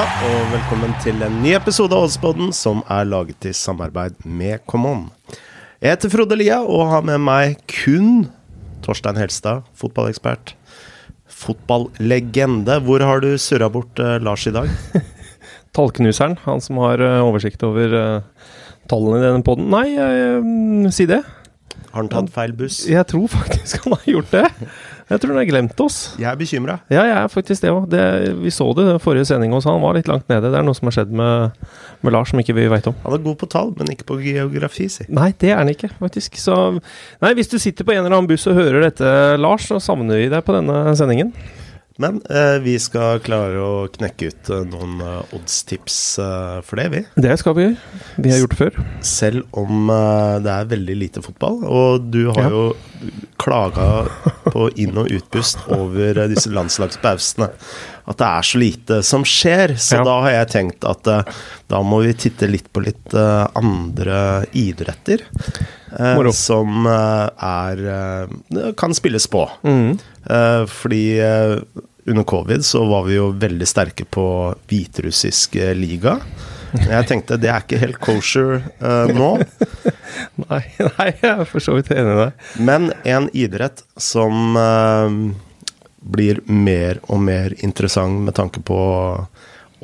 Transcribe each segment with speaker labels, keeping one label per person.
Speaker 1: og velkommen til en ny episode av Oddspodden som er laget i samarbeid med Common. Jeg heter Frode Lia og har med meg kun Torstein Helstad, fotballekspert. Fotballegende. Hvor har du surra bort uh, Lars i dag?
Speaker 2: Tallknuseren, han som har uh, oversikt over uh, tallene i denne poden. Nei, uh, si det.
Speaker 1: Har han tatt feil buss?
Speaker 2: Jeg tror faktisk han har gjort det. Jeg tror han har glemt oss.
Speaker 1: Jeg er bekymra.
Speaker 2: Ja, jeg er faktisk det òg. Vi så det i forrige sending hos han var litt langt nede. Det er noe som har skjedd med, med Lars som ikke vi veit om.
Speaker 1: Han er god på tall, men ikke på geografi, si.
Speaker 2: Nei, det er han ikke, faktisk. Så Nei, hvis du sitter på en eller annen buss og hører dette, Lars, så savner vi deg på denne sendingen.
Speaker 1: Men eh, vi skal klare å knekke ut eh, noen eh, oddstips eh, for det, vi.
Speaker 2: Det skal vi gjøre. Vi har gjort det før.
Speaker 1: Selv om eh, det er veldig lite fotball. Og du har
Speaker 2: Ja.
Speaker 1: jo klaga på inn- og utpust over disse landslagspausene. At det er så lite som skjer. Så
Speaker 2: Ja.
Speaker 1: da har jeg tenkt at eh, da må vi titte litt på litt eh, andre idretter. eh, som eh, er kan spilles på.
Speaker 2: Mm.
Speaker 1: Eh, fordi under covid så var vi jo veldig sterke på hviterussisk liga. Jeg tenkte det er ikke helt kosher uh, nå.
Speaker 2: Nei, nei, jeg er for så vidt enig i deg.
Speaker 1: Men en idrett som uh, blir mer og mer interessant med tanke på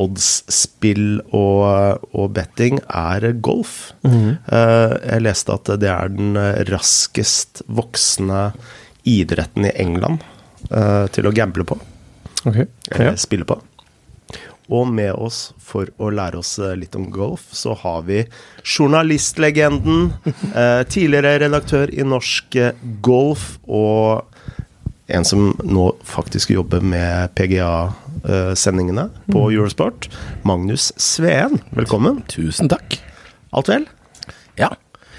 Speaker 1: oddsspill og, og betting, er golf. Eh, jeg leste at det er den raskest voksende idretten i England eh, til å gamble på.
Speaker 2: Okay.
Speaker 1: eller
Speaker 2: Ja.
Speaker 1: spille på. Og med oss for å lære oss eh, litt om golf, så har vi journalistlegenden, eh, tidligere redaktør i Norsk eh, Golf, og en som nå faktisk jobber med PGA-sendingene på Eurosport, Magnus Sveen. Velkommen.
Speaker 3: Tusen takk.
Speaker 1: Alt vel?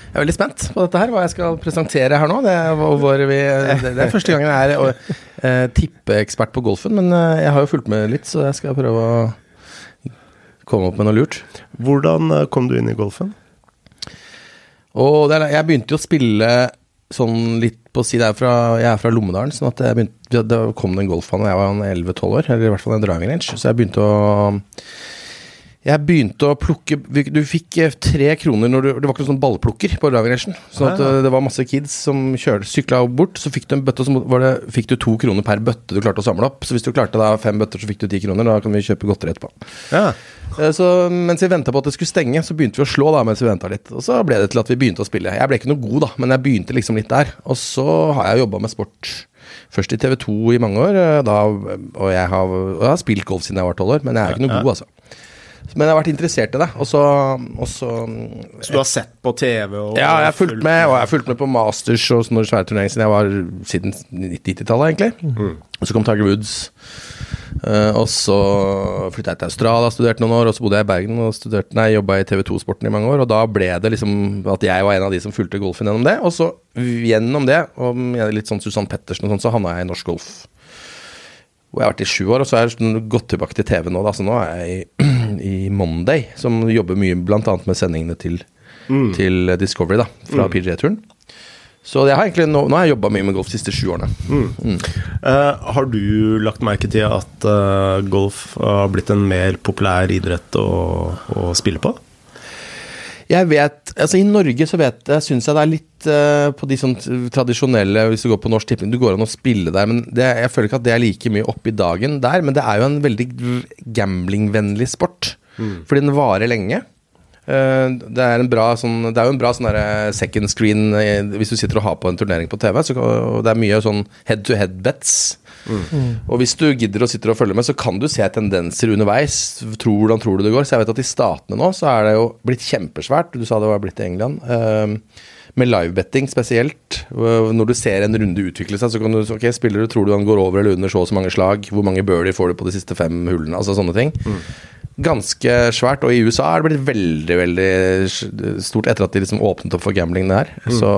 Speaker 3: Jeg er veldig spent på dette her, hva jeg skal presentere her nå. Det er, hvor vi, det er første gangen jeg er uh, tippeekspert på golfen, men uh, jeg har jo fulgt med litt, så jeg skal prøve å komme opp med noe lurt.
Speaker 1: Hvordan eh, kom du inn i golfen?
Speaker 3: Og er, jeg begynte jo å spille sånn litt på si, det er fra, Jeg er fra Lommedalen, sånn at jeg begynte, da kom det en golfbane da jeg var 11-12 år, eller i hvert fall en driving range, så jeg begynte å jeg begynte å plukke Du fikk eh, tre kroner når du Det var ikke noen sånn ballplukker på driving Så Sånn at
Speaker 1: Ah,
Speaker 3: eh, det var masse kids som sykla bort. Så fikk du en bøtte, og så var det, fikk du to kroner per bøtte du klarte å samle opp. Så hvis du klarte da fem bøtter, så fikk du ti kroner. Da kan vi kjøpe godteri etterpå.
Speaker 1: Ja.
Speaker 3: Eh, Så mens vi venta på at det skulle stenge, så begynte vi å slå da mens vi venta litt. Og så ble det til at vi begynte å spille. Jeg ble ikke noe god, da, men jeg begynte liksom litt der. Og så har jeg jobba med sport først i TV 2 i mange år, da, og, jeg har, jeg har spilt golf siden jeg var tolv år, men jeg er ikke noe god, altså. Men jeg har vært interessert i det. Og så, og så
Speaker 1: Så du har sett på TV? Og
Speaker 3: ja, jeg har fulgt med, og jeg har fulgt med på Masters og sånne svære turneringer siden jeg var siden 90-tallet, egentlig. Og så kom Tiger Woods. Eh, og så flytta jeg til Australia, studerte noen år, og så bodde jeg i Bergen og studerte, nei, jobba i TV 2-sporten i mange år. Og da ble det liksom at jeg var en av de som fulgte golfen gjennom det. Og så gjennom det, og litt sånn Susann Pettersen og sånn, så havna jeg i norsk golf. Hvor jeg har vært i sju år, og så har jeg gått tilbake til TV nå. Da. Så nå er jeg i, i Monday, som jobber mye bl.a. med sendingene til, til Discovery da, fra PGA-turen. Så jeg har egentlig nå, nå har jeg jobba mye med golf de siste sju årene.
Speaker 1: Eh, har du lagt merke til at uh, golf har blitt en mer populær idrett å, å spille på?
Speaker 3: Jeg vet, altså I Norge så vet jeg, syns jeg det er litt uh, på de sånn tradisjonelle Hvis du går på Norsk Tipping, du går an å spille der, men det, jeg føler ikke at det er like mye oppe i dagen der. Men det er jo en veldig gamblingvennlig sport, fordi den varer lenge. Eh, det er en bra sånn Det er jo en bra sånn second screen eh, hvis du sitter og har på en turnering på TV. Så, og det er mye sånn head to head bets. Og hvis du gidder å sitte og følge med, så kan du se tendenser underveis. Tror, hvordan tror du det går? Så jeg vet at i statene nå så er det jo blitt kjempesvært. Du sa det var blitt i England. eh, med livebetting spesielt. Når du ser en runde utvikle seg, så kan du Ok, spiller du, tror du han går over eller under så og så mange slag? Hvor mange birdie får du på de siste fem hullene? Altså sånne ting. Ganske svært. Og i USA er det blitt veldig, veldig stort etter at de liksom åpnet opp for gambling der. Så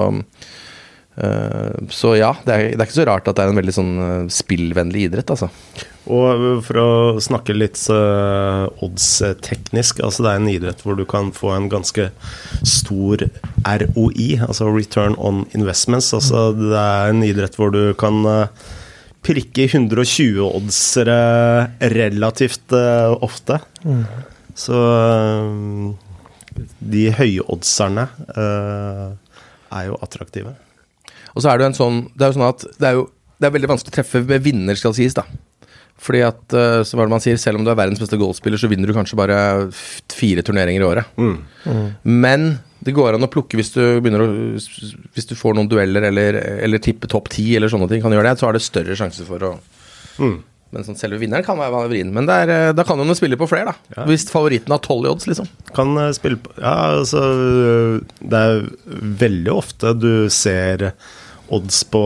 Speaker 3: eh, så ja, det er, det er ikke så rart at det er en veldig sånn eh, spillvennlig idrett, altså.
Speaker 1: Og for å snakke litt uh, odds-teknisk, altså det er en idrett hvor du kan få en ganske stor ROI, altså return on investments. Altså det er en idrett hvor du kan uh, prikke 120-oddsere relativt eh, ofte. Så eh, de høyoddserne uh, er jo attraktive.
Speaker 3: Og så er det jo en sånn Det er jo sånn at det er jo det er veldig vanskelig å treffe med vinner, skal sies, da. Fordi at, eh, så hva er det man sier, selv om du er verdens beste golfspiller, så vinner du kanskje bare fire turneringer i året. Men det går an å plukke hvis du begynner å Hvis du får noen dueller eller, eller tipper topp ti eller sånne ting, kan gjøre det, så har det større sjanse for å Men sånn selve vinneren kan være vrien. Men det er, eh, da kan jo spille på flere, da. Hvis favoritten har tolv i odds, liksom.
Speaker 1: Kan eh, spille på Ja, altså Det er veldig ofte du ser odds på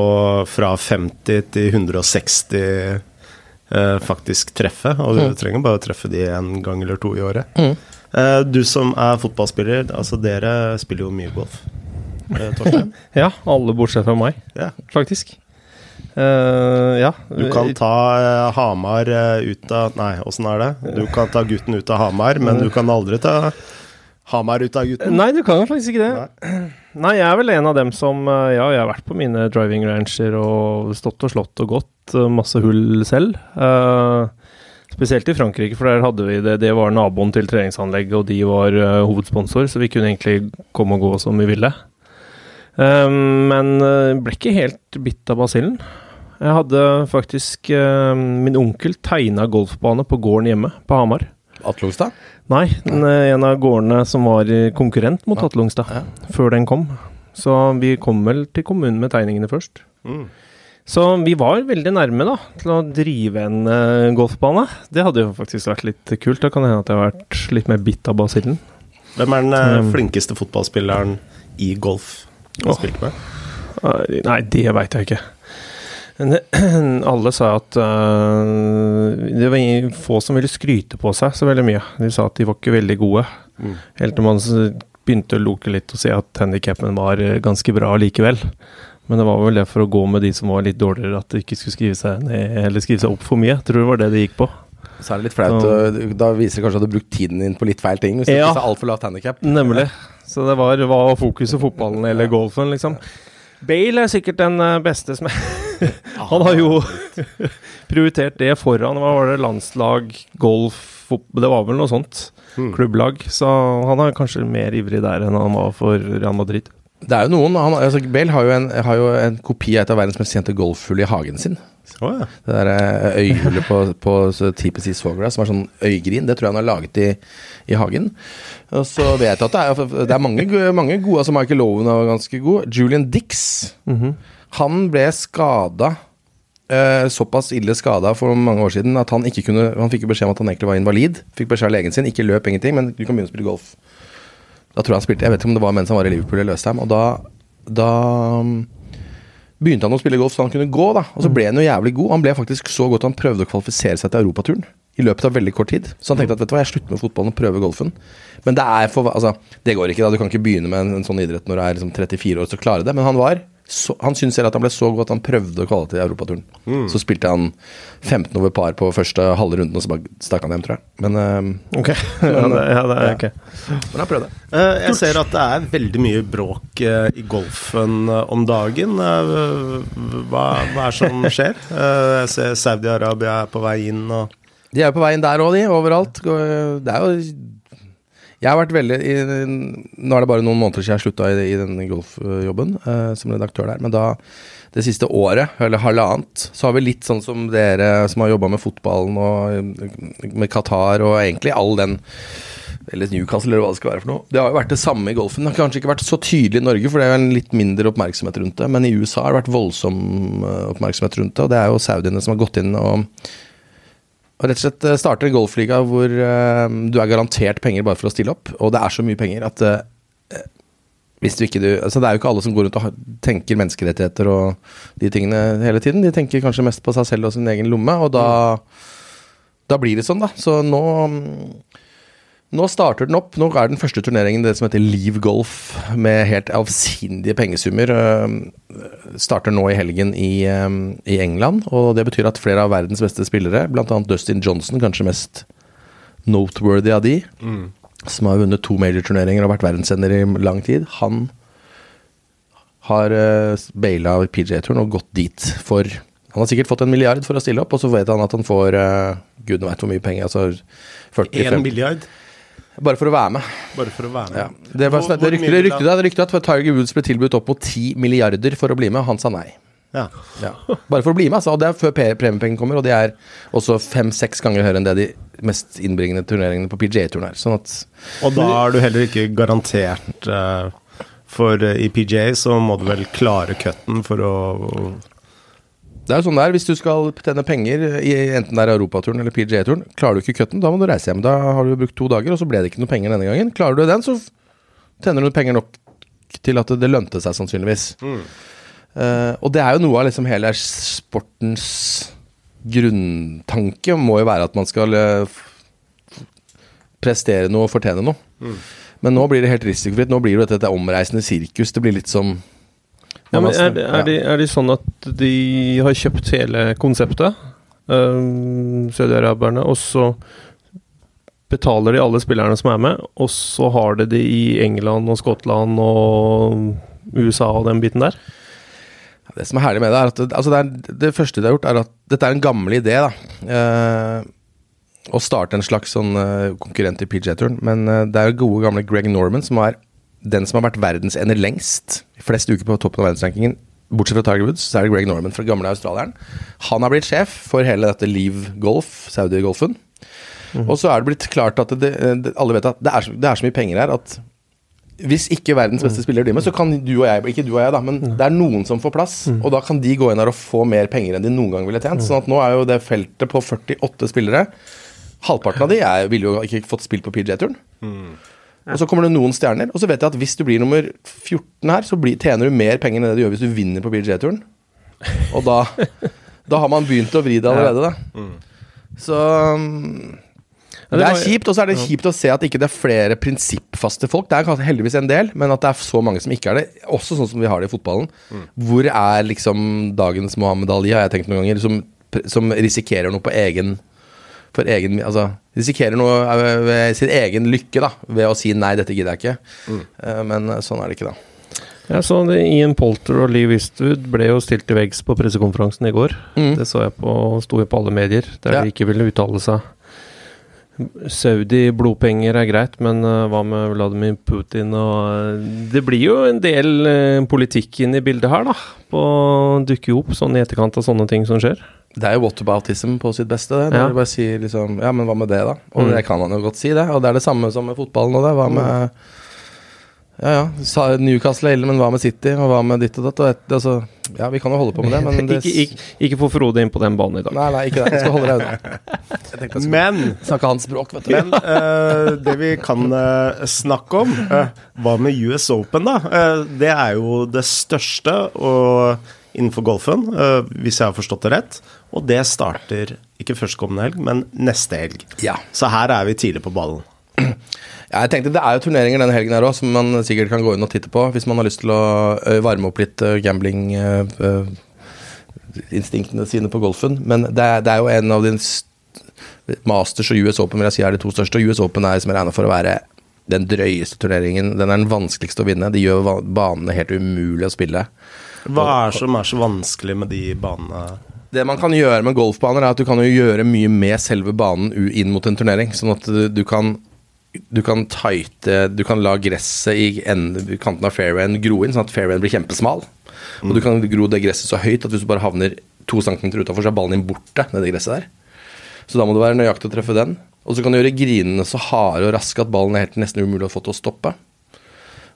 Speaker 1: fra 50 til 160 eh, faktisk treffe. Og du trenger bare å treffe de en gang eller to i året. Eh, du som er fotballspiller, altså dere spiller jo mye golf. Eh, Torstein?
Speaker 2: Ja, alle bortsett fra meg,
Speaker 1: Ja.
Speaker 2: faktisk. Uh, ja.
Speaker 1: Du kan ta uh, Hamar uh, ut av Nei, åssen er det? Du kan ta gutten ut av Hamar, men du kan aldri ta Hamar ut av gutten.
Speaker 2: Nei, du kan faktisk ikke det. Nei. jeg er vel en av dem som eh, Ja, jeg har vært på mine driving rancher og stått og slått og gått eh, masse hull selv. Eh, spesielt i Frankrike, for der hadde vi det. Det var naboen til treningsanlegget, og de var uh, hovedsponsor, så vi kunne egentlig komme og gå som vi ville. Um, men uh, ble ikke helt bitt av basillen. Jeg hadde faktisk uh, Min onkel tegna golfbane på gården hjemme på Hamar.
Speaker 3: Atlongstad?
Speaker 2: Nei, den, en av gårdene som var konkurrent mot Atlungstad,
Speaker 3: Ja.
Speaker 2: før den kom. Så vi kom vel til kommunen med tegningene først.
Speaker 1: Mm.
Speaker 2: Så vi var veldig nærme da, til å drive en uh, golfbane. Det hadde jo faktisk vært litt kult. Da kan det hende at jeg har vært litt mer bitt av basillen.
Speaker 1: Hvem er den
Speaker 2: Um.
Speaker 1: flinkeste fotballspilleren i golf du har
Speaker 2: oh.
Speaker 1: spilt med?
Speaker 2: Uh, Nei, det veit jeg ikke. Men alle sa at eh, Det var få som ville skryte på seg så veldig mye. De sa at de var ikke veldig gode.
Speaker 1: Mm.
Speaker 2: Helt til man begynte å loke litt og se at handikappen var ganske bra likevel. Men det var vel det for å gå med de som var litt dårligere, at de ikke skulle skrive seg ned eller skrive seg opp for mye. Jeg tror det var det det gikk på.
Speaker 3: Så er det litt flaut. Da viser det kanskje at du har brukt tiden din på litt feil ting. Hvis du
Speaker 2: Ja.
Speaker 3: ikke altfor lavt handikap.
Speaker 2: Nemlig. Så det var, var fokuset fotballen eller golfen, liksom. Bale er sikkert den eh, beste som Han har jo prioritert det foran Hva var det? Landslag, golf, Det var vel noe sånt. Klubblag. Så han er kanskje mer ivrig der enn han var for Real Madrid.
Speaker 3: Det er jo noen han, altså Bale har jo, en, har jo en kopi av et av verdens mest kjente golfhull i hagen sin.
Speaker 1: Oh, ja.
Speaker 3: Det der eh, øyhullet på, på TPC Sawgrass som er sånn øygrin, det tror jeg han har laget i, i hagen. Og så vet jeg at det er, det er mange, mange gode, altså Michael Owen er ganske god. Julian Dix, han ble skada. Eh, såpass ille skada for mange år siden at han ikke kunne Han fikk beskjed om at han egentlig var invalid. Fikk beskjed av legen sin, ikke løp ingenting, men du kan begynne å spille golf. Da tror jeg han spilte Jeg vet ikke om det var mens han var i Liverpool eller Løstheim, Og da, da um, begynte han å spille golf så han kunne gå, da. Og så ble han jo jævlig god. Han ble faktisk så godt at han prøvde å kvalifisere seg til europaturen. I løpet av veldig kort tid. Så han tenkte at vet du hva, jeg slutter med fotballen og prøver golfen. Men det er for Altså, det går ikke, da. Du kan ikke begynne med en, en sånn idrett når du er liksom 34 år og klare det. Men han var så, Han syntes selv at han ble så god at han prøvde å kvalle til europaturen. Så spilte han 15 over par på første halve runden, og så bare stakk han hjem, tror jeg. Men, uh,
Speaker 2: Ok. ja, det, ja, det
Speaker 3: Ja.
Speaker 2: Okay.
Speaker 3: men han prøvde.
Speaker 1: Uh, Jeg ser at det er veldig mye bråk uh, i golfen om dagen. Hva, hva er det som skjer? Jeg ser Saudi-Arabia er på vei inn og
Speaker 3: De er jo på vei inn der òg, de. Overalt. Det er jo Jeg har vært veldig i, Nå er det bare noen måneder siden jeg slutta i, i den golfjobben uh, som redaktør der, men da det siste året, eller halvannet, så har vi litt sånn som dere som har jobba med fotballen og eh, med Qatar og egentlig all den eller Newcastle, eller hva det skal være for noe. Det har jo vært det samme i golfen. Det har kanskje ikke vært så tydelig i Norge, for det er jo en litt mindre oppmerksomhet rundt det. Men i USA har det vært voldsom eh, oppmerksomhet rundt det, og det er jo saudiene som har gått inn og og rett og slett eh, starter golfliga hvor uh, du er garantert penger bare for å stille opp. Og det er så mye penger at uh, hvis du ikke du Altså Det er jo ikke alle som går rundt og tenker menneskerettigheter og de tingene hele tiden. De tenker kanskje mest på seg selv og sin egen lomme, og da Da blir det sånn, da. Så nå nå starter den opp. Nå er den første turneringen det som heter Leave Golf, med helt avsindige pengesummer. øh, Starter nå i helgen i, øh, i England, og det betyr at flere av verdens beste spillere, bl.a. Dustin Johnson, kanskje mest noteworthy av de, som har vunnet to major-turneringer og vært verdenssender i lang tid, han har uh, baila PJ-turen og gått dit for Han har sikkert fått en milliard for å stille opp, og så vet han at han får uh, gudene veit hvor mye penger. altså 45.
Speaker 1: En milliard
Speaker 3: Bare for å være med.
Speaker 1: bare for å være med.
Speaker 3: Ja. Det, var,
Speaker 1: Hvor-
Speaker 3: det
Speaker 1: rykte,
Speaker 3: det,
Speaker 1: rykte, det
Speaker 3: ryktet at, Tiger Woods ble tilbudt opp mot 10 milliarder for å bli med, og han sa nei.
Speaker 1: Ja.
Speaker 3: Ja. Bare for å bli med, altså. Og det er før pe- premiepengene kommer, og de er også fem-seks ganger høyere enn det de mest innbringende turneringene på PGA-turen er. Sånn at
Speaker 1: Og da er du heller ikke garantert uh, For eh, i PGA så må du vel klare cutten for å
Speaker 3: Det er jo sånn det er. Hvis du skal tjene penger i enten det er Europaturen eller PGA-turen, klarer du ikke cutten, da må du reise hjem. Da har du brukt to dager, og så ble det ikke noe penger denne gangen. Klarer du den, så tjener du penger nok til at det lønte seg, sannsynligvis. Eh, og det er jo noe av liksom hele sportens grunntanke, må jo være at man skal eh, prestere noe og fortjene noe. Men nå blir det helt risikofritt. Nå blir det dette omreisende sirkus. Det blir litt som
Speaker 2: Ja, men er, det- er, de, er de sånn at de har kjøpt hele konseptet, um, saudiaraberne, og så betaler de alle spillerne som er med, og så har de det i England og Skottland og USA og den biten der?
Speaker 3: Det som er herlig med det, er at det, altså det, er, det første de har gjort, er at dette er en gammel idé. da eh, Å starte en slags sånn eh, konkurrent i PJ-turen. Men eh, det er jo gode, gamle Greg Norman som er den som har vært verdensender lengst. Flest uker på toppen av verdensrankingen. Bortsett fra Tiger Woods, så er det Greg Norman fra gamle australieren. Han har blitt sjef for hele dette Leave Golf, Saudi-golfen. Og så er det blitt klart at det, det, alle vet at det er, så, det er så mye penger her at hvis ikke verdens beste spiller blir med, så kan du og jeg Ikke du og jeg, da, men det er noen som får plass. Og da kan de gå inn her og få mer penger enn de noen gang ville tjent. Sånn at nå er jo det feltet på 48 spillere Halvparten av de er, ville jo ikke fått spilt på PJ-turen. Og så kommer det noen stjerner. Og så vet jeg at hvis du blir nummer 14 her, så blir, tjener du mer penger enn det du gjør hvis du vinner på PJ-turen. Og da, da har man begynt å vri det allerede, da. Så um, det
Speaker 2: det
Speaker 3: er kjipt, og så er det kjipt å se at ikke det er flere prinsippfaste folk. Det er heldigvis en del, men at det er så mange som ikke er det. Også sånn som vi har det i fotballen. Hvor er liksom dagens Mohammed Ali, har jeg tenkt noen ganger, som, som risikerer noe på egen for egen, altså, risikerer noe eh, ved sin egen lykke da, ved å si nei, dette gidder jeg ikke. Mm. Men eh, sånn er det ikke, da.
Speaker 2: Jeg så det Ian Polter og Lee Wistwood ble jo stilt til veggs på pressekonferansen i går.
Speaker 3: Mm.
Speaker 2: Det så jeg på, sto jo på alle medier, der
Speaker 3: Ja.
Speaker 2: de ikke ville uttale seg. Saudi-blodpenger er greit, men uh, hva med Vladimir Putin og uh, Det blir jo en del uh, politikk inn i bildet her, da. På å dukke opp sånn i etterkant av sånne ting som skjer.
Speaker 3: Det er jo whataboutism på sitt beste. det. Når
Speaker 2: Ja.
Speaker 3: du bare sier liksom Ja, men hva med det, da? Og
Speaker 2: Mm.
Speaker 3: det kan man jo godt si, det. Og det er det samme som med fotballen og det. Hva med Ja ja, sa Newcastle er ille, men hva med City? Og hva med ditt og datt? Og et, altså, ja, vi kan jo holde på med det, men det
Speaker 2: ikke, ikke, ikke få Frode inn på den banen i dag.
Speaker 3: Nei, nei, ikke det. Jeg skal holde deg unna.
Speaker 1: Men,
Speaker 3: snakke hans språk, vet du.
Speaker 1: men uh, det vi kan uh, snakke om uh, Hva med US Open, da? Eh, det er jo det største og, innenfor golfen, hvis jeg har forstått det rett. Og det starter ikke førstkommende helg, men neste helg.
Speaker 3: Ja.
Speaker 1: Så her er vi tidlig på ballen.
Speaker 3: Jeg tenkte Det er jo turneringer denne helgen her òg, som man sikkert kan gå inn og titte på hvis man har lyst til å varme opp litt gambling-instinktene sine på golfen. Men det er, det er jo en av de Masters og US Open vil jeg si er de to største. Og US Open er som jeg regner for å være den drøyeste turneringen. Den er den vanskeligste å vinne. De gjør banene helt umulig å spille.
Speaker 1: Hva er det som er så vanskelig med de banene?
Speaker 3: Det man kan gjøre med golfbaner, er at du kan jo gjøre mye med selve banen inn mot en turnering. Sånn at du kan du kan tighte Du kan la gresset i enden, kanten av fairwayen gro inn, sånn at fairwayen blir kjempesmal. Og du kan gro det gresset så høyt at hvis du bare havner to centimeter utafor, så er ballen din borte nedi gresset der. Så da må du være nøyaktig å treffe den. Og så kan du gjøre grinene så harde og raske at ballen er helt nesten umulig å få til å stoppe.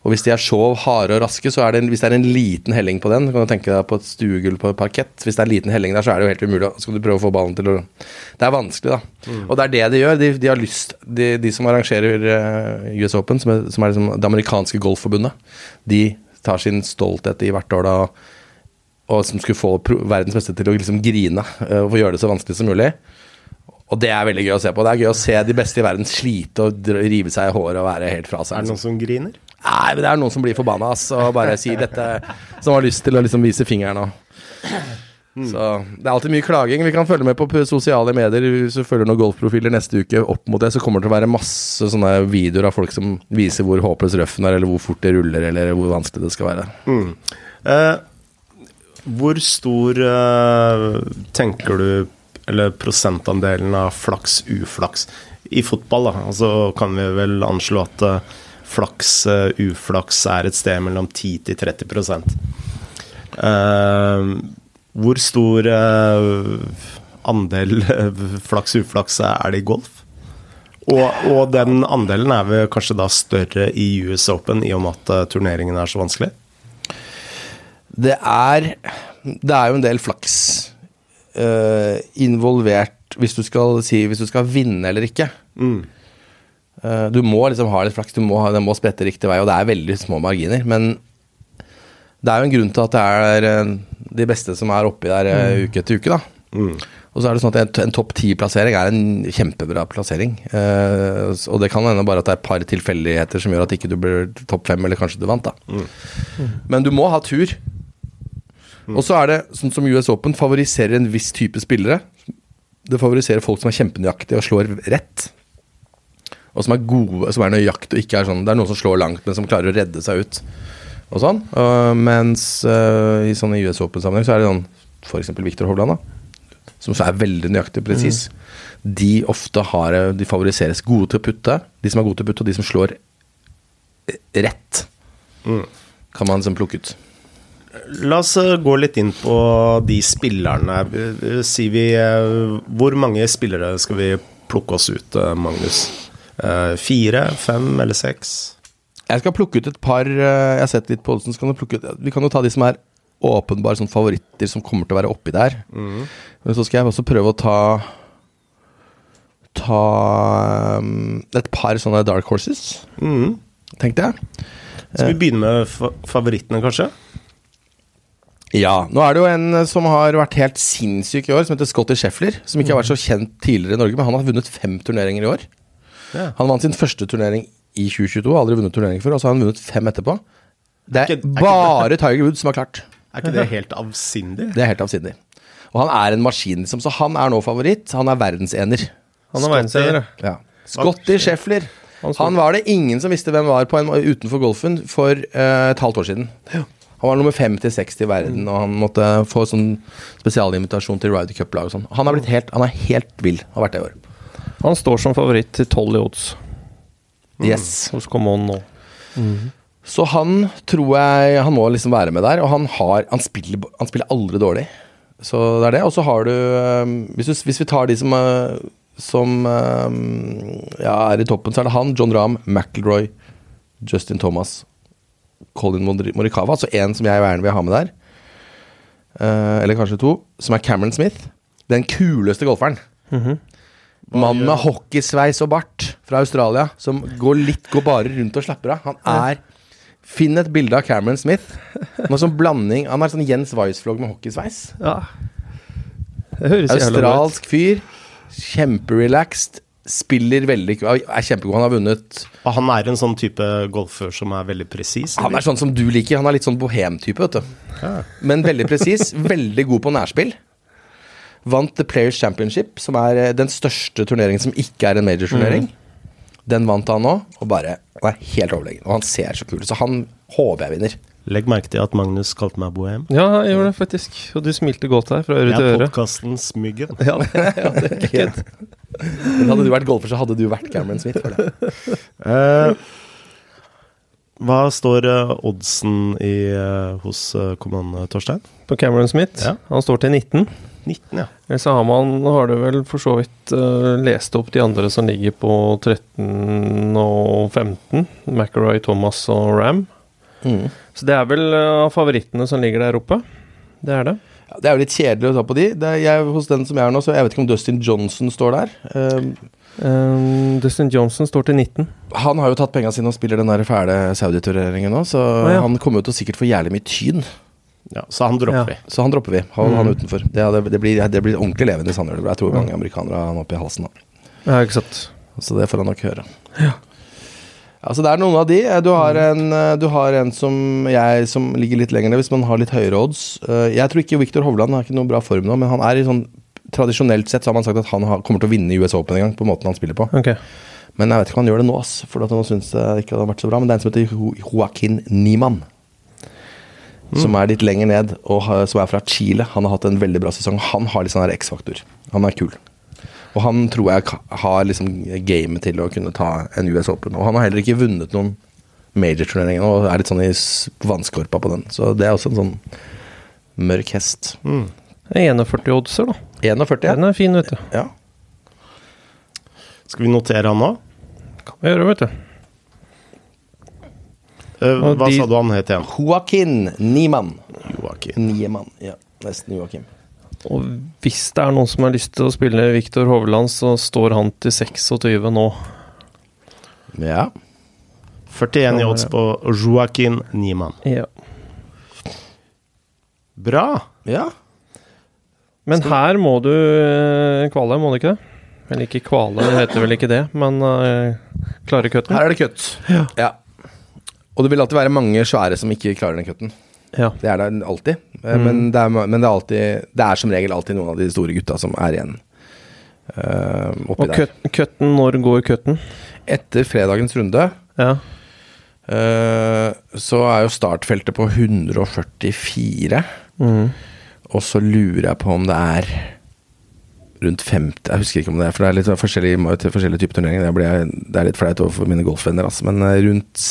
Speaker 3: Og hvis de er så harde og raske, så er det en, hvis det er en liten helling på den kan du tenke deg på et stuegulv på et parkett. Hvis det er en liten helling der, så er det jo helt umulig. Så skal du prøve å få ballen til å Det er vanskelig, da. Og det er det de gjør. De, de har lyst De, de som arrangerer eh, US Open, som er, som er liksom det amerikanske golfforbundet, de tar sin stolthet i hvert år da og som skulle få verdens beste til å liksom grine eh, og få gjøre det så vanskelig som mulig. Og det er veldig gøy å se på. Det er gøy å se de beste i verden slite og rive seg i håret og være helt fra seg.
Speaker 1: Er det
Speaker 3: liksom.
Speaker 1: noen som griner?
Speaker 3: Nei, men det er noen som blir forbanna og bare sier dette Som har lyst til å liksom vise fingeren og Så det er alltid mye klaging. Vi kan følge med på sosiale medier. Hvis du følger noen golfprofiler neste uke opp mot det, så kommer det til å være masse sånne videoer av folk som viser hvor håpløs røffen er, eller hvor fort det ruller, eller hvor vanskelig det skal være.
Speaker 1: Eh, Hvor stor eh, tenker du Eller prosentandelen av flaks, uflaks i fotball, da? Altså kan vi vel anslå at eh, flaks, eh, uflaks er et sted mellom 10 til 30 uh, Hvor stor eh, andel eh, flaks, uflaks er det i golf? Og, og den andelen er vel kanskje da større i US Open, i og med at eh, turneringen er så vanskelig?
Speaker 3: Det er Det er jo en del flaks uh, involvert hvis du skal si hvis du skal vinne eller ikke.
Speaker 1: Mm.
Speaker 3: Eh, du må liksom ha litt flaks, du må, ha- det må sprette riktig vei, og det er veldig små marginer. Men det er jo en grunn til at det er eh, de beste som er oppi der eh, uke etter uke, da.
Speaker 1: Mm.
Speaker 3: Og så er det sånn at en, en topp ti-plassering er en kjempebra plassering. Eh, og det kan hende bare at det er et par tilfeldigheter som gjør at ikke du blir topp fem, eller kanskje du vant, da. Men du må ha tur. Og så er det sånn som US Open favoriserer en viss type spillere. Det favoriserer folk som er kjempenøyaktige og slår rett. Og som er gode, som er nøyaktige og ikke er sånn Det er noen som slår langt, men som klarer å redde seg ut. Og sånn. Uh, mens uh, i sånne US Open-sammenheng så er det sånn f.eks. Viktor Hovland, da. Som er veldig nøyaktig og presis. De ofte har eh, De favoriseres gode til å putte. De som er gode til å putte, og de som slår rett, rett, kan man liksom plukke ut.
Speaker 1: La oss eh, gå litt inn på de spillerne. Eh, Sier vi eh, Hvor mange spillere skal vi plukke oss ut, eh, Magnus? Eh, Fire, fem eller seks?
Speaker 3: Jeg skal plukke ut et par eh, Jeg har sett litt på oddsen. så kan ut, Vi kan jo ta de som er åpenbare sånn favoritter som kommer til å være oppi der. Men så skal jeg også prøve å ta Ta um, et par sånne dark horses,
Speaker 1: mm.
Speaker 3: tenkte jeg.
Speaker 1: Skal vi begynne med fa favorittene, kanskje?
Speaker 3: Ja. Nå er det jo en som har vært helt sinnssyk i år, som heter Scotty Scheffler. Som ikke har vært så kjent tidligere i Norge, men han har vunnet fem turneringer i år.
Speaker 1: Ja.
Speaker 3: Han vant sin første turnering i 2022, har aldri vunnet turnering før, og så har han vunnet fem etterpå. Det
Speaker 1: Er
Speaker 3: er
Speaker 1: ikke- er bare
Speaker 3: bare Tiger Woods som har klart.
Speaker 1: Er ikke det helt avsindig?
Speaker 3: Det er helt avsindig. Og han er en maskin, liksom, så han er nå favoritt. Han er verdensener.
Speaker 2: Han er verdensener, ja.
Speaker 3: Scotty Scheffler.
Speaker 2: Han
Speaker 3: var det ingen som visste hvem var på en, utenfor golfen for uh, et halvt år siden. Han var nummer fem til 60 i verden, og han måtte få sånn spesialinvitasjon til Ryder Cup-lag og sånn. Han er helt, han er helt vill. Har vært det i år.
Speaker 2: Han står som favoritt til 12 i odds
Speaker 3: Yes.
Speaker 2: hos Common nå.
Speaker 3: Så han tror jeg Han må liksom være med der, og han har Han spiller, han spiller aldri dårlig. Så det er det. Og så har du um, hvis, du hvis vi tar de som, uh, som um, ja, er i toppen, så er det han, John Rahm, McIlroy, Justin Thomas, Colin Mor- Morikawa. Altså én som jeg gjerne vil ha med der. Uh, eller kanskje to. Som er Cameron Smith. Den kuleste golferen. Mann med hockeysveis og bart fra Australia, som går litt går bare rundt og slapper av. Han er Finn et bilde av Cameron Smith. Noe sånn blanding Han er sånn Jens Weissflog med hockeysveis.
Speaker 2: Ja. Det høres jævlig bra ut.
Speaker 3: Australsk fyr. Kjemperelaxed. Spiller veldig Er kjempegod. Han har vunnet
Speaker 1: Og han er en sånn type golfer som er veldig presis?
Speaker 3: Han er sånn som du liker. Han er litt sånn bohem-type, vet du.
Speaker 1: Ja.
Speaker 3: Men veldig presis. veldig god på nærspill. Vant The Players Championship, som er eh, den største turneringen som ikke er en major-turnering. Den vant han nå, og bare han er helt overlegen. Og han ser så kul ut, så han håper jeg vinner.
Speaker 1: Legg merke til at Magnus kalte meg bohem.
Speaker 2: Ja, jeg gjorde det faktisk. Og du smilte godt her, fra øre
Speaker 1: Jeg
Speaker 2: til
Speaker 1: er
Speaker 2: øre.
Speaker 1: podkastens Myggen.
Speaker 2: Ja, ja, det er ikke
Speaker 3: Men hadde du vært golfer, så hadde du vært Cameron Smith. For det.
Speaker 1: uh, hva står uh, oddsen i, uh, hos uh, Torstein?
Speaker 2: På Cameron Smith.
Speaker 1: Ja.
Speaker 2: Han står til 19.
Speaker 1: 19, ja.
Speaker 2: Så har man har du vel for så vidt uh, lest opp de andre som ligger på 13 og 15. McElroy, Thomas og Ram.
Speaker 3: Mm.
Speaker 2: Så det er vel av uh, favorittene som ligger der oppe. Det er det.
Speaker 3: Ja, det er jo litt kjedelig å ta på de. Det er jeg, hos den som jeg er nå, så jeg vet ikke om Dustin Johnson står der. Um,
Speaker 2: Um, Dustin Johnson står til 19.
Speaker 3: han har jo tatt penga sine og spiller den der fæle Saudi-turneringen nå, så
Speaker 2: ja.
Speaker 3: han kommer jo til å sikkert få jævlig mye tyn.
Speaker 1: Ja. Så han dropper
Speaker 2: Ja.
Speaker 1: vi.
Speaker 3: Så han dropper vi. Hold han
Speaker 2: Mm.
Speaker 3: utenfor. Det, det, det, blir, det blir ordentlig levende i Sandøl. Jeg tror mange amerikanere har han oppi halsen. Da.
Speaker 2: Ja, ikke sant.
Speaker 3: Så det får han nok høre. Ja. Altså det er noen av de. Du har en, du har en som jeg som ligger litt lenger ned, hvis man har litt høyere odds. Eh, Jeg tror ikke Viktor Hovland har ikke noen bra form nå, men han er i sånn Tradisjonelt sett så har man sagt at han har, kommer til å vinne US Open en gang, på måten han spiller på.
Speaker 2: Okay.
Speaker 3: Men jeg vet ikke om han gjør det nå, ass, for han syns det ikke hadde vært så bra. Men det er en som heter Jo- Joaquin Niemann. Som er litt lenger ned, og har, som er fra Chile. Han har hatt en veldig bra sesong. Han har litt sånn X-faktor. Han er kul. Og han tror jeg har liksom gamet til å kunne ta en US Open. Og han har heller ikke vunnet noen major-turneringer og er litt sånn i vannskorpa på den. Så det er også en sånn mørk hest.
Speaker 2: Er 41 oddser, da.
Speaker 3: 41, ja.
Speaker 2: Den er fin, vet du.
Speaker 3: ja.
Speaker 1: Skal vi notere han nå?
Speaker 2: Kan vi gjøre, vet du.
Speaker 1: Eh, hva
Speaker 2: de-
Speaker 1: sa du han het igjen?
Speaker 3: Joaquin Niemann.
Speaker 1: Joakim.
Speaker 3: Niemann, ja. Nesten Joakim.
Speaker 2: Og hvis det er noen som har lyst til å spille Viktor Hovland, så står han til 26 nå.
Speaker 3: Ja.
Speaker 1: 41 i odds på Joaquin Niemann.
Speaker 2: Ja.
Speaker 1: Bra!
Speaker 3: Ja.
Speaker 2: Men her må du eh, kvale, må du ikke det? Eller ikke kvale, det heter vel ikke det, men uh, klare cutten?
Speaker 3: Her er det kutt. Ja. Og det vil alltid være mange svære som ikke klarer den cutten.
Speaker 2: Ja.
Speaker 3: Det er det alltid. Mm. Men, det er, men det er alltid Det er som regel alltid noen av de store gutta som er igjen Uh, oppi
Speaker 2: Og
Speaker 3: der.
Speaker 2: Og cutten, når går cutten?
Speaker 3: Etter fredagens runde
Speaker 2: Ja.
Speaker 3: Uh, så er jo startfeltet på 144.
Speaker 2: Mm.
Speaker 3: Og så lurer jeg på om det er rundt 50 Jeg husker ikke om det er, for det er litt forskjellige, forskjellige typer turneringer. Det, det er litt flaut overfor mine golfvenner, altså. Men eh, rundt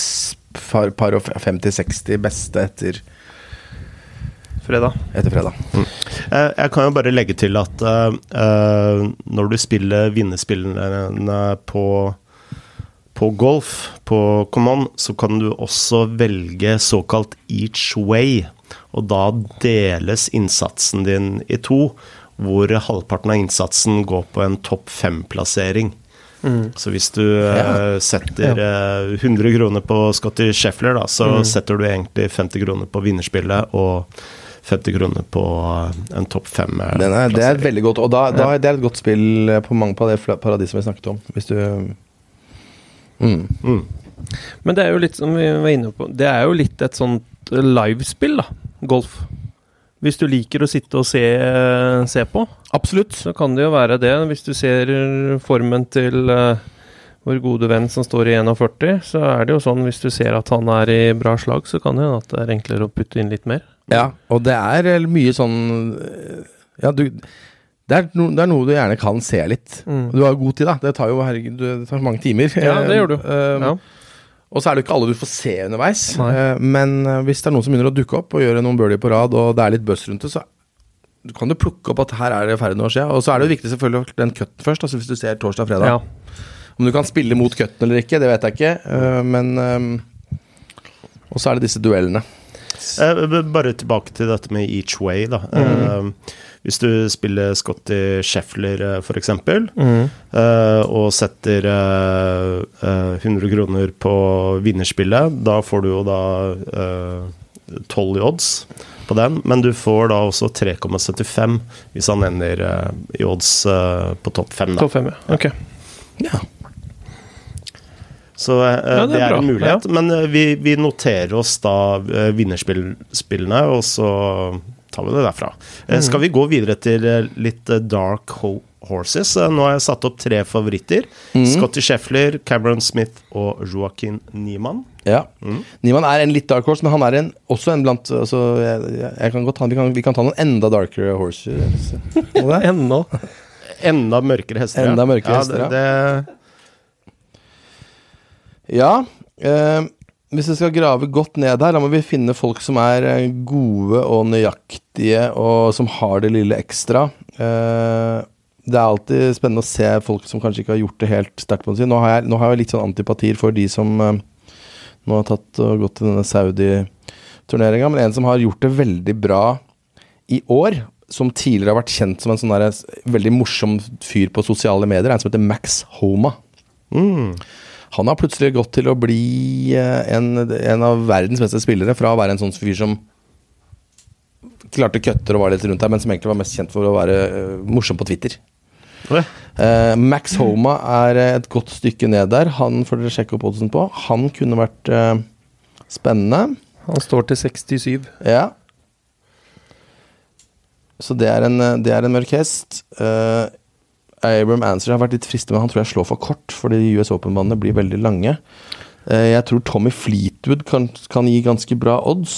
Speaker 3: par, par og 50-60 beste etter,
Speaker 2: Fredag.
Speaker 3: etter fredag.
Speaker 1: Mm. Jeg kan jo bare legge til at eh, eh, når du spiller vinnerspillene på, på golf, på Common, så kan du også velge såkalt each way. Og da deles innsatsen din i to, hvor halvparten av innsatsen går på en topp fem-plassering. Så hvis du eh,
Speaker 3: Ja.
Speaker 1: setter ja. 100 kroner på Scotty Sheffler, da, så setter du egentlig 50 kroner på vinnerspillet og 50 kroner på eh, en topp fem. eh,
Speaker 3: Den det er veldig godt Og da, da, det er et godt spill eh, på mange på det fla- paradis som vi snakket om. Hvis du mm.
Speaker 1: Mm.
Speaker 2: Men det er jo litt som vi var inne på, det er jo litt et sånt livespill, da. Golf. Hvis du liker å sitte og se, se på,
Speaker 3: Absolutt.
Speaker 2: så kan det jo være det. Hvis du ser formen til uh, vår gode venn som står i 41, så er det jo sånn hvis du ser at han er i bra slag, så kan det hende at det er enklere å putte inn litt mer.
Speaker 3: Ja, og det er eh, mye sånn eh, Ja, du det er, no, det er noe du gjerne kan se litt.
Speaker 2: Mm.
Speaker 3: Du har god tid, da. Det tar jo herregud, det tar mange timer.
Speaker 2: Ja, det gjør du.
Speaker 3: Uh,
Speaker 2: Ja.
Speaker 3: Og så er det jo ikke alle du får se underveis.
Speaker 2: Nei.
Speaker 3: Eh, men eh, hvis det er noen som begynner å dukke opp og gjøre noen birdie på rad, og det er litt buzz rundt det, så kan du plukke opp at her er det i ferd med å skje. Og så er det jo viktig selvfølgelig den cutten først. Altså hvis du ser torsdag-fredag.
Speaker 2: Ja.
Speaker 3: Om du kan spille mot cutten eller ikke, det vet jeg ikke. eh, men Og så er det disse duellene.
Speaker 1: Eh, Bare tilbake til dette med each way, da. Eh, hvis du spiller Scotty Sheffler, f.eks., for eksempel,
Speaker 2: Mm.
Speaker 1: eh, og setter eh, eh, 100 kroner på vinnerspillet, da får du jo da eh, 12 i odds på den, men du får da også 3,75 hvis han ender eh, i odds eh, på topp 5. Da.
Speaker 2: Topp fem, ja. Ok.
Speaker 3: Ja.
Speaker 1: Så uh,
Speaker 2: Ja, det er
Speaker 1: det er
Speaker 2: bra,
Speaker 1: en mulighet. Men uh, vi, vi noterer oss da uh, vinnerspillene, og så tar vi det derfra. Mm. Skal vi gå videre til eh, litt eh, dark horses? Nå har jeg satt opp tre favoritter. Scotty Scheffler, Cameron Smith og Joaquin Niemann.
Speaker 3: Ja. Niemann er en litt dark horse, men han er en, også en blant altså, jeg, jeg, kan godt ta, vi, kan, vi kan ta noen enda darkere horses.
Speaker 2: enda.
Speaker 1: Enda mørkere hester.
Speaker 3: Enda mørkere
Speaker 1: ja,
Speaker 3: hester, ja.
Speaker 1: Det, det,
Speaker 3: Ja. Eh, hvis vi skal grave godt ned her, da må vi finne folk som er eh, gode og nøyaktige, og som har det lille ekstra. Eh, det er alltid spennende å se folk som kanskje ikke har gjort det helt sterkt. Nå nå har jeg litt sånn antipatier for de som eh, nå har tatt og gått til denne Saudi-turneringa, men en som har gjort det veldig bra i år, som tidligere har vært kjent som en sånn der, veldig morsom fyr på sosiale medier, er en som heter Max Homa.
Speaker 1: mm.
Speaker 3: Han har plutselig gått til å bli eh, en, en av verdens beste spillere, fra å være en sånn fyr som klarte køtter og var litt rundt der, men som egentlig var mest kjent for å være eh, morsom på Twitter. Eh, Max Homa er et godt stykke ned der. Han får dere sjekke opp oddsen på. Han kunne vært uh, spennende.
Speaker 2: Han står til 67.
Speaker 3: Ja. Så det er en, det er en mørk hest. Uh, Abram Answer har vært litt fristende, men han tror jeg slår for kort, fordi US Open-banene blir veldig lange. Eh, jeg tror Tommy Fleetwood kan, kan gi ganske bra odds.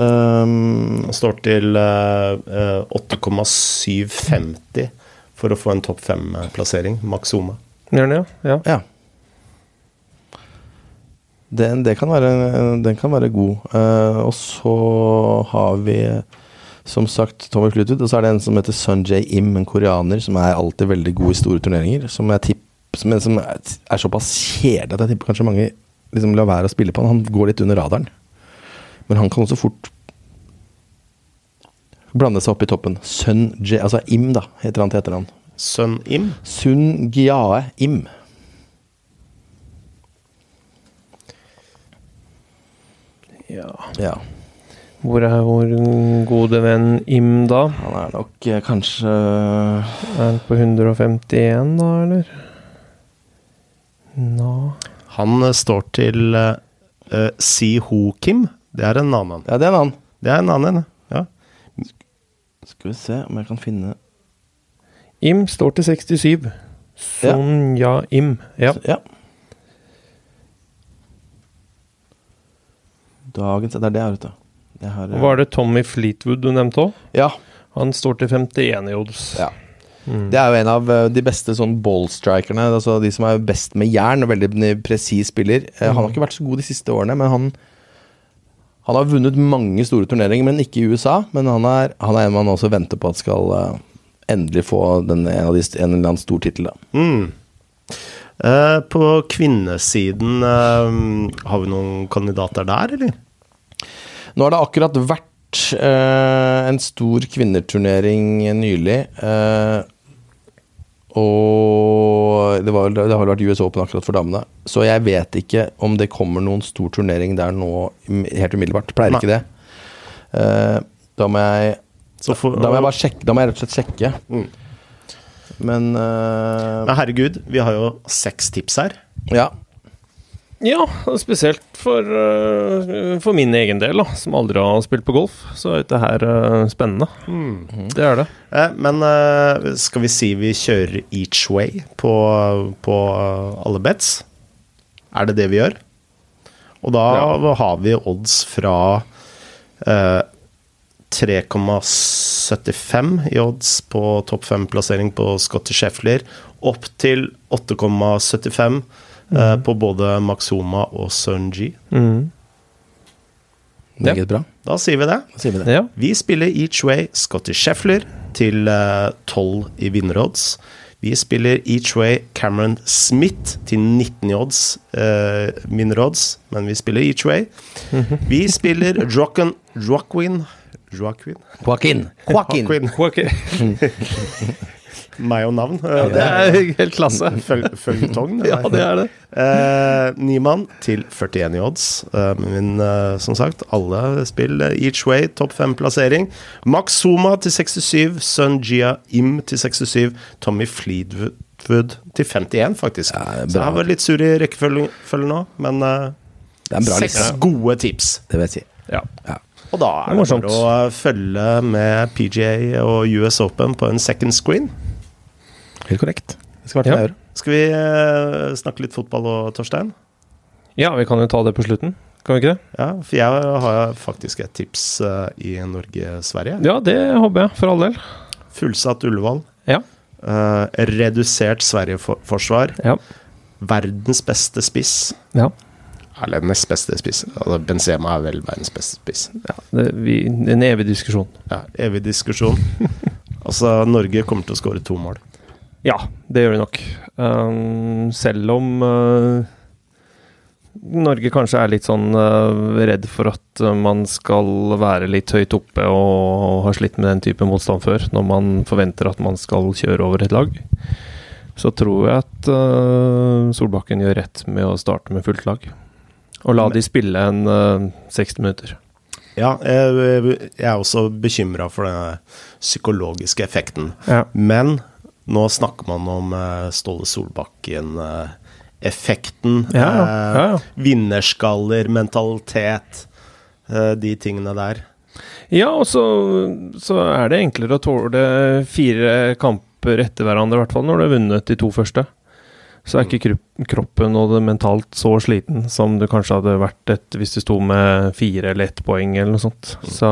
Speaker 3: Um,
Speaker 1: Han står til uh, eh, 8,750 for å få en topp fem-plassering. Maxoma.
Speaker 2: Gjør den, ja? ja.
Speaker 3: ja. Den, det kan være, den kan være god. Uh, og så har vi som sagt Tommy Fleetwood, og så er det en som heter Sunjay Im, en koreaner som er alltid veldig god i store turneringer. Som jeg tipp, som, er- som er er såpass kjedelig at jeg tipper kanskje mange liksom lar være å spille på han. Han går litt under radaren. Men han kan også fort blande seg opp i toppen. Sun J, altså Im, da, heter han til etternavn.
Speaker 1: Sun Im.
Speaker 3: Sun Giae Im.
Speaker 2: ja.
Speaker 3: Ja.
Speaker 2: Hvor er vår gode venn Im, da?
Speaker 3: Han er nok eh, kanskje
Speaker 2: Er han på 151, da, eller? Nå
Speaker 1: Han eh, står til uh, Si Ho Kim. Det er en annen.
Speaker 3: Ja, det er en annen.
Speaker 1: Det er en annen, ja.
Speaker 3: Skal vi se om jeg kan finne
Speaker 2: Im står til 67. Sonja Im. Ja.
Speaker 3: Ja. Dagens Det er det, vet du. Jeg har, og
Speaker 2: Var det Tommy Fleetwood du nevnte òg?
Speaker 3: Ja.
Speaker 2: Han står til 51 i odds.
Speaker 3: ja.
Speaker 2: Mm.
Speaker 3: Det er jo en av eh, de beste sånn ballstrikerne. Altså de som er best med jern. og Veldig presis spiller. Mm. Han har ikke vært så god de siste årene, men han Han har vunnet mange store turneringer, men ikke i USA. Men han er, han er en man også venter på at skal eh, endelig få den, en, de, en eller annen stor tittel.
Speaker 1: Mm. Eh, på kvinnesiden, eh, har vi noen kandidater der, eller?
Speaker 3: Nå har det akkurat vært eh, en stor kvinneturnering nylig. eh, og det, var, det har vært US Open akkurat for damene. Så jeg vet ikke om det kommer noen stor turnering der nå helt umiddelbart. Pleier
Speaker 1: Nei.
Speaker 3: ikke det. Eh, da må jeg
Speaker 1: Så for,
Speaker 3: Da må jeg bare sjekke. Da må jeg rett og slett sjekke.
Speaker 1: Mm.
Speaker 3: Men uh,
Speaker 1: Men herregud, vi har jo seks tips her.
Speaker 3: ja.
Speaker 2: Ja, spesielt for, øh, for min egen del, da, som aldri har spilt på golf. Så er dette her spennende. spennende. Det er det.
Speaker 1: Eh, men eh, skal vi si vi kjører each way på, på alle bets? Er det det vi gjør? Og da har vi odds fra eh, 3,75 i odds på topp fem-plassering på Scotty Scheffler, opp til 8,75 eh, på både Maxoma og Sunji.
Speaker 2: Mm.
Speaker 3: Meget bra.
Speaker 1: Da sier vi det.
Speaker 3: Sier vi det.
Speaker 2: Ja.
Speaker 1: Vi spiller each way Scotty Scheffler til tolv 12 i vinnerodds. Vi spiller each way Cameron Smith til 19 i odds, uh, vinnerodds, men vi spiller each way. Vi spiller Joaquin Joaquin Joaquin?
Speaker 3: Joaquin. Joaquin.
Speaker 1: Joaquin. Meg og navn. eh,
Speaker 2: Det er helt klasse.
Speaker 1: Føl- Føljetong.
Speaker 2: Ja, det er det.
Speaker 1: Eh, Niemann til 41 i odds. Eh, men eh, som sagt, alle spill eh, each way, topp fem-plassering. Max Zuma til 67, Sun Jia Im til 67, Tommy Fleetwood til 51, faktisk.
Speaker 3: Ja,
Speaker 1: Så
Speaker 3: jeg
Speaker 1: jeg var litt sur i rekkefølgen nå, men eh,
Speaker 3: Det er en bra
Speaker 1: seks
Speaker 3: liste.
Speaker 1: gode tips.
Speaker 3: Det vil jeg si.
Speaker 2: Ja.
Speaker 3: Ja.
Speaker 1: Og da
Speaker 2: er
Speaker 1: det,
Speaker 2: det
Speaker 1: bare å eh, følge med PGA og US Open på en second screen.
Speaker 3: Helt korrekt. Det skal være
Speaker 2: Ja.
Speaker 3: euro.
Speaker 1: Skal vi eh, snakke litt fotball og Torstein?
Speaker 2: ja, vi kan jo ta det på slutten. Kan vi ikke det?
Speaker 1: Ja, for jeg har faktisk et tips eh, i Norge-Sverige.
Speaker 2: Ja, det håper jeg, for all del.
Speaker 1: Fullsatt Ullevål.
Speaker 2: Ja.
Speaker 1: Uh, redusert Sverige-forsvar.
Speaker 2: Ja.
Speaker 1: Verdens beste spiss.
Speaker 2: ja.
Speaker 1: Eller nest beste spiss. Altså, Benzema er vel verdens beste spiss.
Speaker 2: ja det, vi, en evig diskusjon.
Speaker 1: Ja, evig diskusjon. altså, Norge kommer til å skåre to mål.
Speaker 2: Ja, det gjør de nok. Um, selv om uh, Norge kanskje er litt sånn uh, redd for at man skal være litt høyt oppe og har slitt med den type motstand før, når man forventer at man skal kjøre over et lag. Så tror jeg at uh, Solbakken gjør rett med å starte med fullt lag. Og la de spille en uh, 60 minutter.
Speaker 1: Ja, jeg, jeg er også bekymra for den psykologiske effekten.
Speaker 2: Ja.
Speaker 1: Men nå snakker man om eh, Ståle Solbakken-effekten.
Speaker 2: Ja, ja. Ja, ja.
Speaker 1: Vinnerskaller, mentalitet, eh, de tingene der.
Speaker 2: Ja, og så, så er det enklere å tåle fire kamper etter hverandre, i hvert fall når du har vunnet de to første. så er ikke kroppen og det mentalt så sliten som det kanskje hadde vært et, hvis du sto med fire eller ett poeng eller noe sånt. Så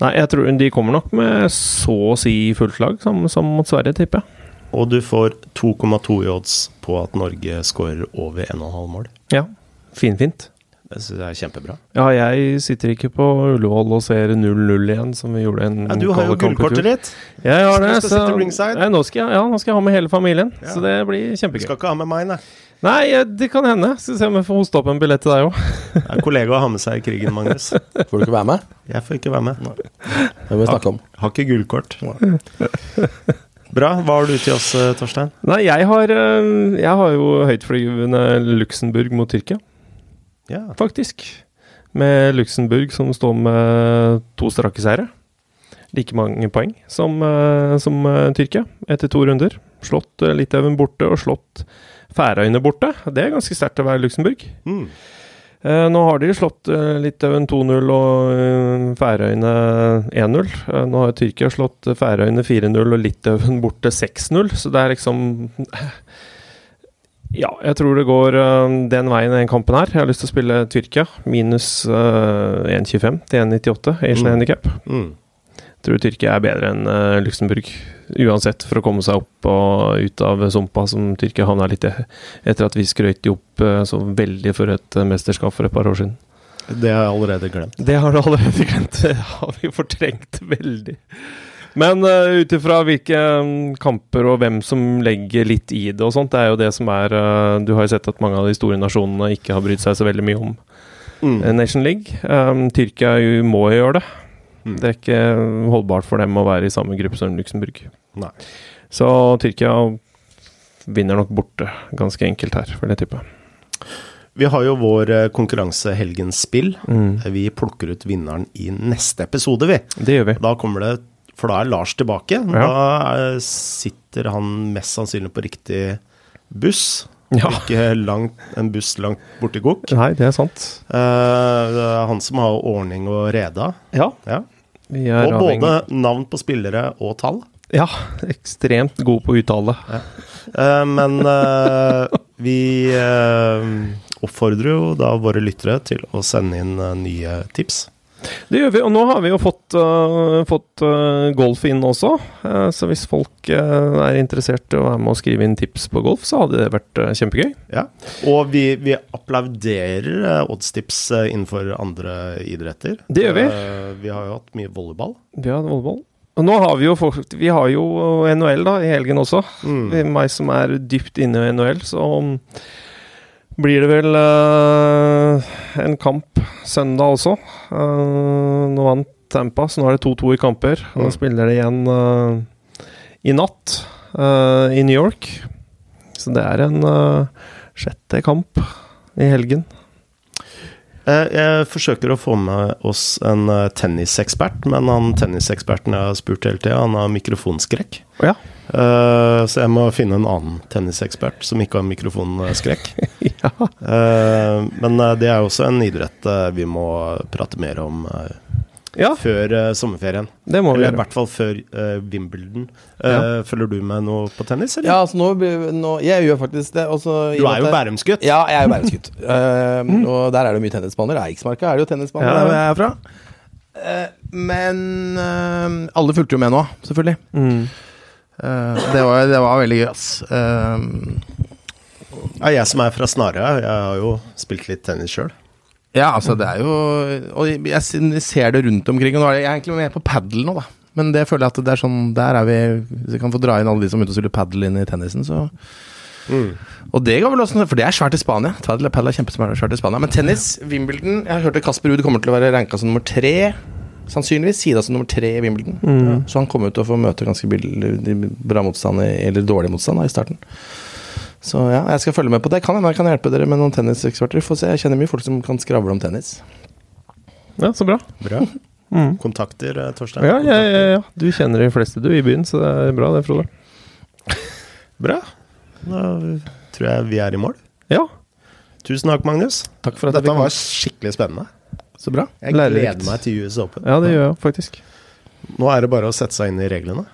Speaker 2: Nei, jeg tror de kommer nok med så å si fullt lag, som, som mot Sverige, tipper jeg.
Speaker 1: Og du får 2,2 i odds på at Norge skårer over 1,5 mål.
Speaker 2: Ja. Finfint.
Speaker 1: Det syns jeg er kjempebra.
Speaker 2: Ja, jeg sitter ikke på Ullevål og ser 0-0 igjen, som vi gjorde en
Speaker 1: Ja, du har jo gullkortet ditt.
Speaker 2: Jeg har det, så. Nei, nå, skal jeg, ja, nå skal jeg ha med hele familien,
Speaker 1: Ja.
Speaker 2: så det blir kjempegøy.
Speaker 1: Du skal ikke ha med meg, nei.
Speaker 2: Nei, eh, det kan hende. Skal se om jeg får hoste opp en billett til deg òg.
Speaker 1: Det er kollega å ha med seg i krigen, Magnus.
Speaker 3: Får du ikke være med?
Speaker 1: Jeg får ikke være med.
Speaker 3: Det må vi snakke om.
Speaker 1: Har ikke gullkort. Bra. Hva har du til oss, eh, Torstein?
Speaker 2: Nei, jeg har, eh, jeg har jo høytflyvende Luxembourg mot Tyrkia,
Speaker 1: Ja.
Speaker 2: faktisk. Med Luxembourg som står med to strake seire. Like mange poeng som, som Tyrkia etter to runder. Slått uh, Litauen borte og slått Færøyene borte. Det er ganske sterkt å være Luxembourg.
Speaker 1: Mm.
Speaker 2: Eh, nå har de slått uh, Litauen 2-0 og eh, Færøyene 1-0. Eh, nå har Tyrkia slått eh, Færøyene 4-0 og Litauen borte 6-0, så det er liksom Ja, jeg tror det går eh, den veien den kampen her. Jeg har lyst til å spille Tyrkia minus eh, 1,25 til 1,98 Asian
Speaker 1: Mm.
Speaker 2: Handicap.
Speaker 1: Mm.
Speaker 2: Tror Tyrkia er bedre enn eh, Luxembourg, uansett, for å komme seg opp og ut av sumpa som Tyrkia havna litt i etter at vi skrøt de opp eh, så veldig for et eh, mesterskap for et par år siden.
Speaker 1: Det har jeg allerede glemt.
Speaker 2: Det har du allerede glemt. Det har vi fortrengt veldig. Men uh, ut ifra hvilke um, kamper og hvem som legger litt i det og sånt, det er jo det som er uh, Du har jo sett at mange av de store nasjonene ikke har brydd seg så veldig mye om
Speaker 1: Mm.
Speaker 2: Nation League. Um, Tyrkia må jo gjøre det.
Speaker 1: Mm.
Speaker 2: Det er ikke holdbart for dem å være i samme gruppe som Luxembourg.
Speaker 1: Nei.
Speaker 2: Så Tyrkia vinner nok borte, ganske enkelt her, vil jeg tippe.
Speaker 1: Vi har jo vår eh, konkurranse Helgens spill.
Speaker 2: Mm.
Speaker 1: Vi plukker ut vinneren i neste episode, vi.
Speaker 2: Det gjør vi.
Speaker 1: Da kommer det For da er Lars tilbake.
Speaker 2: Ja.
Speaker 1: Da eh, sitter han mest sannsynlig på riktig buss.
Speaker 2: Ja.
Speaker 1: Ikke langt, en buss langt borti Gokk.
Speaker 2: Nei, det er sant.
Speaker 1: Eh, det er han som har ordning og reda.
Speaker 2: Ja.
Speaker 1: Ja.
Speaker 2: Vi
Speaker 1: Og både navn på spillere og tall.
Speaker 2: Ja, ekstremt god på uttale.
Speaker 1: Eh, men eh, vi eh, oppfordrer jo da våre lyttere til å sende inn eh, nye tips.
Speaker 2: Det gjør vi, og nå har vi jo fått, uh, fått uh, golf inn også. Uh, så hvis folk er interessert i å være med og skrive inn tips på golf, så hadde det vært kjempegøy.
Speaker 1: Ja. Og vi, vi applauderer oddstips innenfor andre idretter.
Speaker 2: Det gjør vi.
Speaker 1: Vi har jo hatt mye volleyball.
Speaker 2: Vi har volleyball. Og nå har vi jo fått, vi har jo NHL da, i helgen også.
Speaker 1: Mm.
Speaker 2: Meg som er dypt inne i NHL, så um, blir det vel uh, en kamp søndag også. Uh, nå vant Tampa, så nå er det 2-2 i kamper. Og
Speaker 1: Mm.
Speaker 2: Nå spiller det igjen uh, i natt i New York. Så det er en sjette kamp i helgen.
Speaker 1: Eh, Jeg forsøker å få med oss en eh, tennisekspert, men han tenniseksperten jeg har spurt hele tida, han har mikrofonskrekk.
Speaker 2: Ja.
Speaker 1: Eh, Så jeg må finne en annen tennisekspert som ikke har mikrofonskrekk.
Speaker 2: ja.
Speaker 1: Men det er også en idrett vi må prate mer om
Speaker 2: ja,
Speaker 1: før uh, sommerferien.
Speaker 2: det må vi
Speaker 1: Eller i hvert fall før uh, Wimbledon. Uh,
Speaker 2: Ja.
Speaker 1: Følger du med noe på tennis, eller?
Speaker 3: Ja, altså nå, nå Jeg gjør faktisk det. Også,
Speaker 1: Du er jo Bærumsgutt.
Speaker 3: Ja, jeg er jo Bærumsgutt. Uh, Og der er det mye tennisbaner. Eiksmarka er det jo tennisbaner
Speaker 2: Ja.
Speaker 3: der jeg er fra. Men eh, alle fulgte jo med nå, selvfølgelig.
Speaker 2: Mm.
Speaker 3: Det, var, det var veldig gøy, ass. Eh,
Speaker 1: Ja, jeg som er fra Snarøya, jeg har jo spilt litt tennis sjøl.
Speaker 3: Ja, altså, det er jo Og jeg ser det rundt omkring. Og nå er jeg egentlig med på padel nå, da. Men det føler jeg at det er sånn Der er vi Hvis vi kan få dra inn alle de som ute og spiller padel inn i tennisen, så
Speaker 1: Mm.
Speaker 3: Og det går vel også, for det er svært i Spania. Padel er kjempesvært i Spania. Men tennis, Wimbledon Jeg hørte Kasper Ruud kommer til å være ranka som nummer tre. Sannsynligvis Sida som nummer tre i Wimbledon.
Speaker 2: Mm.
Speaker 3: Så han kommer til å få møte ganske bra motstand, eller dårlig motstand, da, i starten. Så ja, jeg skal følge med på det. Kan hende jeg kan hjelpe dere med noen tenniseksperter. Få se. Jeg kjenner mye folk som kan skravle om tennis.
Speaker 2: Ja, så bra.
Speaker 1: Bra.
Speaker 2: Mm.
Speaker 1: Kontakter, eh, Torstein?
Speaker 2: Ja, ja, ja, ja. Du kjenner de fleste du i byen, så det er bra det, Frode.
Speaker 1: Bra. Da tror jeg vi er i mål.
Speaker 2: Ja.
Speaker 1: Tusen takk, Magnus.
Speaker 3: Takk for at
Speaker 1: Dette var skikkelig spennende.
Speaker 3: Så bra.
Speaker 1: Jeg
Speaker 2: Lærerikt.
Speaker 1: gleder meg til US Open.
Speaker 2: ja, det gjør jeg faktisk.
Speaker 1: Nå er det bare å sette seg inn i reglene.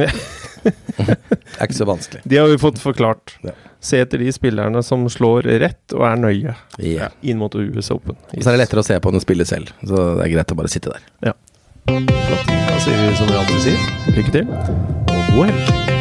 Speaker 3: Det er ikke så vanskelig.
Speaker 2: De har vi fått forklart.
Speaker 3: Ja.
Speaker 2: Se etter de spillerne som slår rett og er nøye
Speaker 3: Ja.
Speaker 2: inn mot US Open.
Speaker 3: Og så er det lettere å se på enn å spille selv. Så det er greit å bare sitte der.
Speaker 1: Flott. Da sier vi som vi alltid sier.
Speaker 2: Lykke til.
Speaker 1: Og god helg.